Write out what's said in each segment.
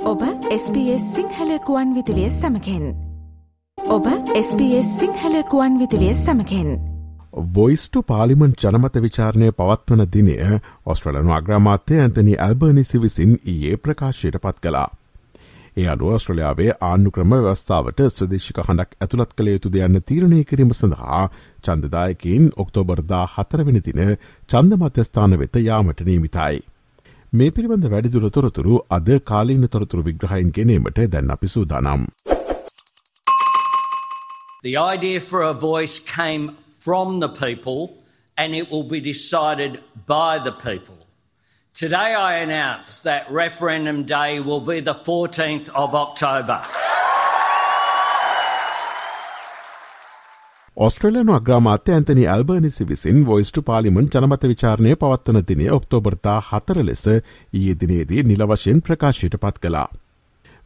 ඔබ SBS සිංහල කුවන් විදිලිය සමකෙන් ඔබ SBS Sinhala කුවන් විදිලිය සමකෙන් වොයිස්ටු පාලිමන් ජනමත විචාරණය පවත්වන දිනය ඔස්ට්‍රලනු අග්‍රමාත්‍ය ඇන්තනි ඇල්බර්නිසි විසින් ඊයේ ප්‍රකාශයට පත් කලා. ඒ අනුව ස්ට්‍රලයාාවේ ආණ්ඩු ක්‍රම ව්‍යවස්ථාවට ස්වදේශික හඬක් ඇතුළත් කළ යුතු දෙයන්න තීරණය කිරීම සඳහා චන්දදායකින් ඔක්තෝබර්දා හතරවෙනි දින චන්ද මධ්‍යස්ථාන වෙත යාමට නීමිතයි. මේ පිළිබඳ වැඩිදුර තොරතුරු අද කාලීන තොරතුරු විග්‍රහයින් ගෙනීමට දැන් අපි සූදානම්. The idea for a voice came from the people and it will be decided by the people. Today I announce that referendum day will be the 14th of October. ඔස්ට්‍රලයනු අග්‍රාමාත්‍ය ඇන්තනි ඇල්බර්නිසි විසින් voice to පාලිමන් ජනමත විචාරණය පවත්වන දිනය ඔක්තෝබර්තා හතර ලෙස ඊයේ දිනේදී නිලවශයෙන් ප්‍රකාශයට පත් කලා.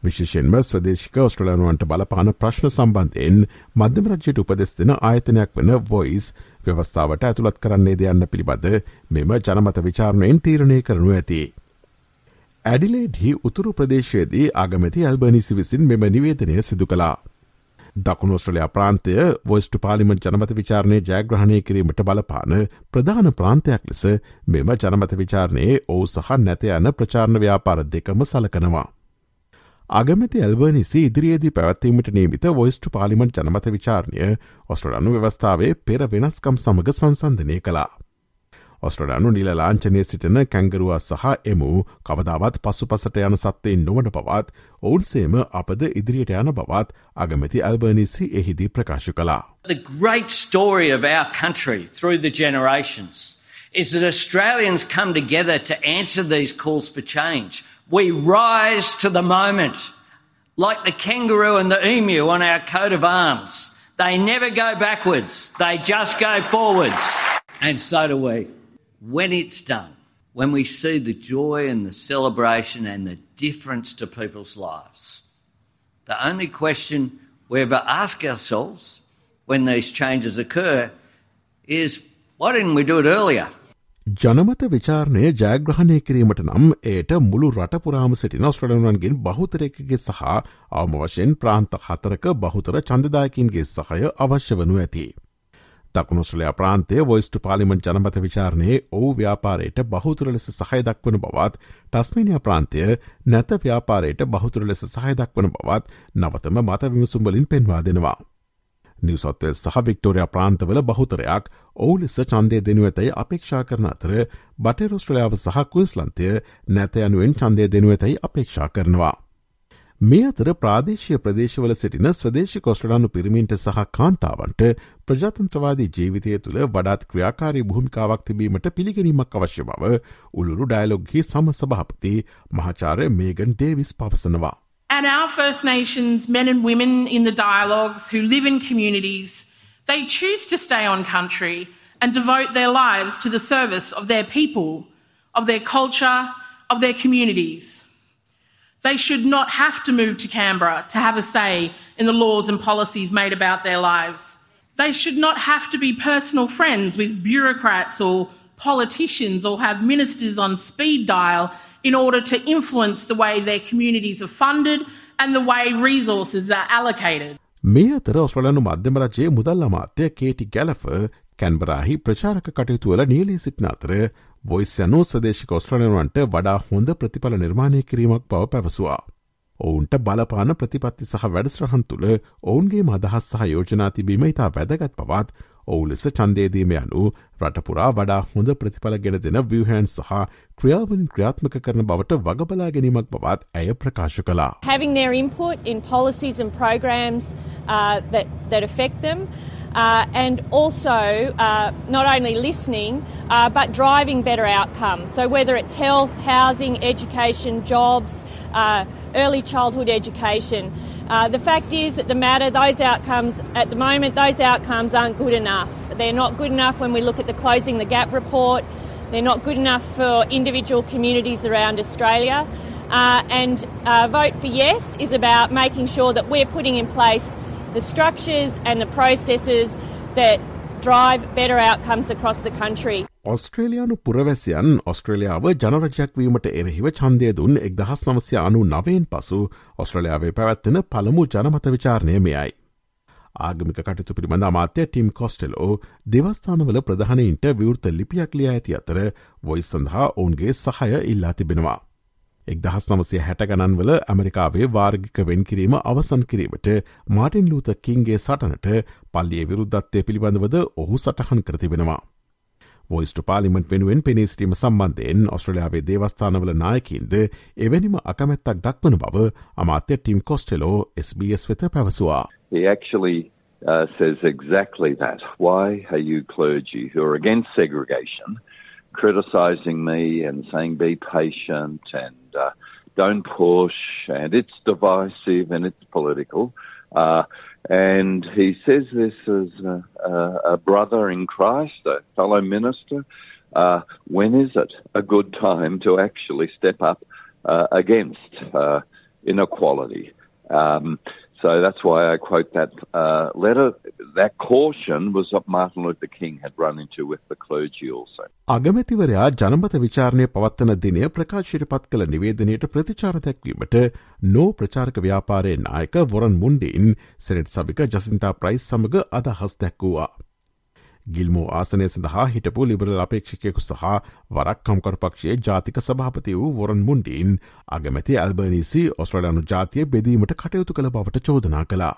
විශේෂෙන්ම ස්වදේශික ඔස්ට්‍රලයනුවන්ට බලපාන ප්‍රශ්න සම්බන්ධයෙන් මධ්‍යම රජ්‍යයට උපදෙස් දෙන ආයතනයක් වන වොයිස් ව්‍යවස්ථාවට ඇතුළත් කරන්නේ දෙයන්න පිළිබඳ මෙම ජනමත විචාරණයෙන් තීරණය කරනු ඇති. ඇඩිලේඩ්හි උතුරු ප්‍රදේශයේදී ආගමති ඇල්බනිසි විසින් මෙම නිවේදනය සිදු කලා. දකුණෝස්ට්‍රලයා ප්‍රාන්තය වොස්ට පාලිමට ජනමත විචාරණය ජයග්‍රහණය කිරීමට බලපාන ප්‍රධාන ප්‍රාන්තයක් ලෙස මෙම ජනමත විචාරණයේ ඔවු සහ නැත යන ප්‍රචාරණ ව්‍යාපාර දෙකම සලකනවා. අගමති ඇල්බනිසි ඉදිරියේදී පැවැත්වීමට නීමිත වොයිස්ට පාලිමට ජනමත විචාරණය ඔස්ට්‍රලනු ව්‍යවස්ථාවේ පෙර වෙනස්කම් සමඟ සංසන්ධනය කලා. ඔස්ට්‍රඩානු නිල ලාංචනය සිටින කැංගරුවා සහ එමු කවදාවත් පසු පසට යන සත්තයෙන් නොවන බවත් ඔවුන්සේම අපද ඉදිරියට යන බවත් අගමැති ඇල්බර්නිසි එහිදී ප්‍රකාශ කලා. The great story of our country through the generations is that Australians come together to answer these calls for change. We rise to the moment, like the kangaroo and the emu on our coat of arms. They never go backwards, they just go forwards. And so do we. When it's done, when we see the joy and the celebration and the difference to people's lives, the only question we ever ask ourselves when these changes occur is why didn't we do it earlier? ජනමත විචාරණය ජයග්‍රහණය කිරීමට නම් ඒට මුළු රටපුරාම සිටින ස්ට්‍රඩනුවන්ගෙන් බහුතරයකගේ සහ අවම වශයෙන් ප්‍රාන්ත හතරක බහුතර චන්දදායකින්ගේ සහය අවශ්‍ය වනු ඇති. දකුණුස්්‍රලයා ප්‍රාන්තය වොයිස්ට පාලිමෙන්ට ජනමත විචාරණයේ ඔවු ව්‍යාපාරයට බහුතුර ලෙස සහය දක්වන බවත් ටස්මේනිය ප්‍රාන්තය නැත ව්‍යාපාරයට බහුතුර ලෙස සහය දක්වන බවත් නවතම මත විමසුම්වලින් පෙන්වා දෙනවා. නිවසත්වය සහ වික්ටෝරයා ප්‍රාන්තවල බහුතරයක් ඔවු ලෙස චන්දය දෙනු ඇතැයි අපේක්ෂා කරන අතර බටරොස්ට්‍රලියාව සහ කුයිස්ලන්තය නැත යනුවෙන් චන්දය දෙනු ඇතැයි අපේක්ෂා කරනවා. මේ අතර ප්‍රාදේශය ප්‍රදේශවල සිටින ස්වදේශ කොස්ට්‍රලනු පිරිමින්ට සහ කාන්තාවන්ට ප්‍රජාතන්ත්‍රවාදී ජීවිතය තුළ වඩාත් ක්‍රියාකාරී භූමිකාවක් තිබීමට පිළිගැනීමක් අවශ්‍ය බව උළුරු ඩයිලොග්හි සම සභාපති මහාචාරය මේගන් ඩේවිස් පවසනවා. And our First Nations men and women in the dialogues who live in communities, they choose to stay on country and devote their lives to the service of their people, of their culture, of their communities. They should not have to move to Canberra to have a say in the laws and policies made about their lives. They should not have to be personal friends with bureaucrats or politicians or have ministers on speed dial in order to influence the way their communities are funded and the way resources are allocated. මේ අතර ඔස්ට්‍රලනු මධ්‍යම රජයේ මුදල් අමාත්‍ය කේටි ගැලෆ කැන්බරාහි ප්‍රචාරක කටයුතුවල නියලී සිටින අතර voice යනු ස්වදේශික ඔස්ට්‍රලයන්වන්ට වඩා හොඳ ප්‍රතිඵල නිර්මාණය කිරීමක් බව පැවසවා. ඔවුන්ට බලපාන ප්‍රතිපත්ති සහ වැඩස්්‍රහන් තුළ ඔවුන්ගේ මදහස් සහ යෝජනා තිබීම ඉතා වැදගත් පවත් ඔවු ලෙස චන්දේදීම යනු රටපුරා වඩා හොඳ ප්‍රතිඵල ගෙන දෙන වහන් සහ ක්‍රියාවලින් ක්‍රියාත්මක කරන බවට වගබලා ගැනීමක් බවත් ඇය ප්‍රකාශ කලා. Having their input in policies and programs uh, that, that affect them uh, and also uh, not only listening uh, but driving better outcomes. So, whether it's health, housing, education, jobs, uh, early childhood education. Uh, the fact is that the matter, those outcomes, at the moment, those outcomes aren't good enough. They're not good enough when we look at the Closing the Gap report. They're not good enough for individual communities around Australia. Uh, and Vote for Yes is about making sure that we're putting in place the structures and the processes that drive better outcomes across the country. ඔස්ට්‍රේලයානු පුරවැසියන් ඔස්ට්‍රලියාව ජනරජයක්වීමට එරෙහිව චන්දය දුන් එක්දහස් නමසය අනු නවයෙන් පසු ඔස්ට්‍රලයාාවේ පැවැත්වෙන පළමු ජනමත විචාරණය මෙයයි. ආගමික කටතු පිළිබඳ අමාත්‍ය ටිම් කොස්ටෙලෝ දෙවස්ථානවල ප්‍රධානයින්ට විවෘත ලිපියක් ලිය ඇති අතර වොයිස් සඳහා ඔවුන්ගේ සහය ඉල්ලා තිබෙනවා. එක්දහස් නමසය හැට ගණන්වල ඇමරිකාවේ වාර්ගික වෙන්කිරීම අවසන් කිරීමට මාටින් ලූත කින්ගේ සටනට පල්ලිය විරුද්ධත්වය පිළිබඳවද ඔහු සටහන් කරතිබෙනවා. වොයිස්ට පාලිමට වෙනුවෙන් පෙනේසිටීම සම්බන්ධයෙන් ඔස්ට්‍රලයාාවේ දේවස්ථානවල නායකින්ද එවැනිම අකමැත්තක් දක්වන බව අමාත්‍ය ටිම් කොස්ටෙලෝ SBS වෙත පැවසවා. He actually uh, says exactly that. Why are you clergy who are against segregation criticizing me and saying be patient and uh, don't push and it's divisive and it's political. Uh, and he says this as a, a, brother in Christ, a fellow minister. Uh, when is it a good time to actually step up uh, against uh, inequality? Um, so that's why I quote that uh, letter. That caution was what Martin Luther King had run into with the clergy also. අගමැතිවරයා ජනමත විචාරණය පවත්වන දිනය ප්‍රකාශයට පත් කළ නිවේදනයට ප්‍රතිචාර දැක්වීමට නෝ ප්‍රචාරක ව්‍යාපාරයේ නායක වොරන් මුන්ඩින් senate සභික ජසින්තා price සමඟ අදහස් දැක්වූවා. ගිල්මෝ ආසනය සඳහා හිටපු ලිබරල් අපේක්ෂකයෙකු සහ වරක් කම්කරපක්ෂයේ ජාතික සභාපති වූ වොරන් මුන්ඩීන් අගමැති ඇල්බනිසි ඔස්ට්‍රලයානු ජාතිය බෙදීමට කටයුතු කළ බවට චෝදනා කලා.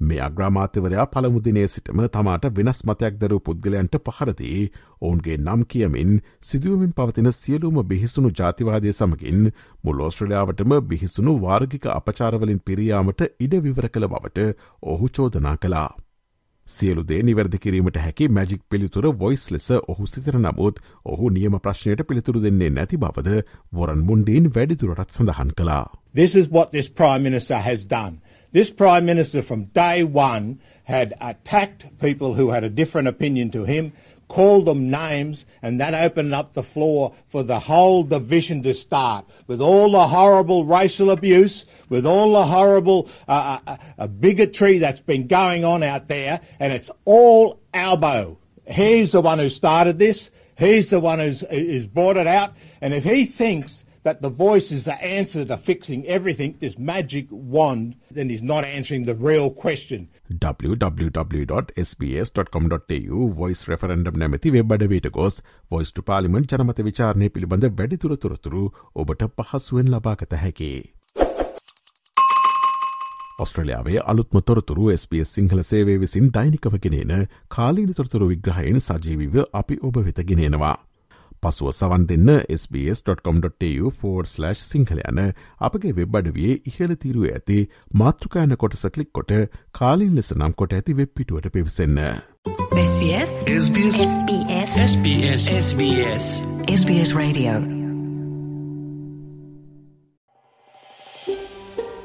මේ අග්‍රාමාත්‍යවරයා පළමුදිනේ සිටම තමාට වෙනස් මතයක් දරූ පුද්ගලයන්ට පහරදී ඔවුන්ගේ නම් කියමින් සිදුවමින් පවතින සියලුම බිහිසුණු ජාතිවාදය සමගින් මුල් ෝස්ට්‍රලයාාවටම බිහිසුණු වාර්ගික අපචාරවලින් පිරියාමට ඉඩ විවර කළ බවට ඔහු චෝදනා කලා. සියලුදේ නිවැරදි කිරීමට හැකි මැජික් පිළිතුර වොයිස් ලෙස ඔහු සිතර නමුත් ඔහු නියම ප්‍රශ්නයට පිළිතුරු දෙන්නේ නැති බවද වොරන් මුන්ඩීන් වැඩිදුරටත් සඳහන් කලා. This is what this Prime Minister has done. This Prime Minister from day one had attacked people who had a different opinion to him, called them names, and that opened up the floor for the whole division to start with all the horrible racial abuse, with all the horrible uh, uh, uh, bigotry that's been going on out there, and it's all Albo. He's the one who started this. He's the one who's, who's brought it out. And if he thinks that the voice is the answer to fixing everything, this magic wand, then he's not answering the real question. www.sbs.com.tu voice referendum නැමැති වෙබ්බඩවීට ගොස් voice to parliament ජනමත විචාරණය පිළිබඳ වැඩිතුර තොරතුරු ඔබට පහසුවෙන් ලබාගත හැකි. ඔස්ට්‍රලයාාවේ අලුත්ම තොරතුරු SBS සිංහල සේවේ විසින් දෛනිකව ගෙනන කාලීන තොරතුරු විග්‍රහයෙන් සජීවිව අපි ඔබ වෙත ගෙනෙනවා. පසුව සවන් දෙන්න SBS.com.tu4/ සිංහල යන අපගේ වෙබ් අඩවියේ ඉහළ තීරුව ඇති මාතෘකායන කොටස කලික් කොට කාලින් ලෙස නම් කොට ඇති වෙබ් පිටුවට පිවිසන්න. SBS SBS SBS SBS SBS Radio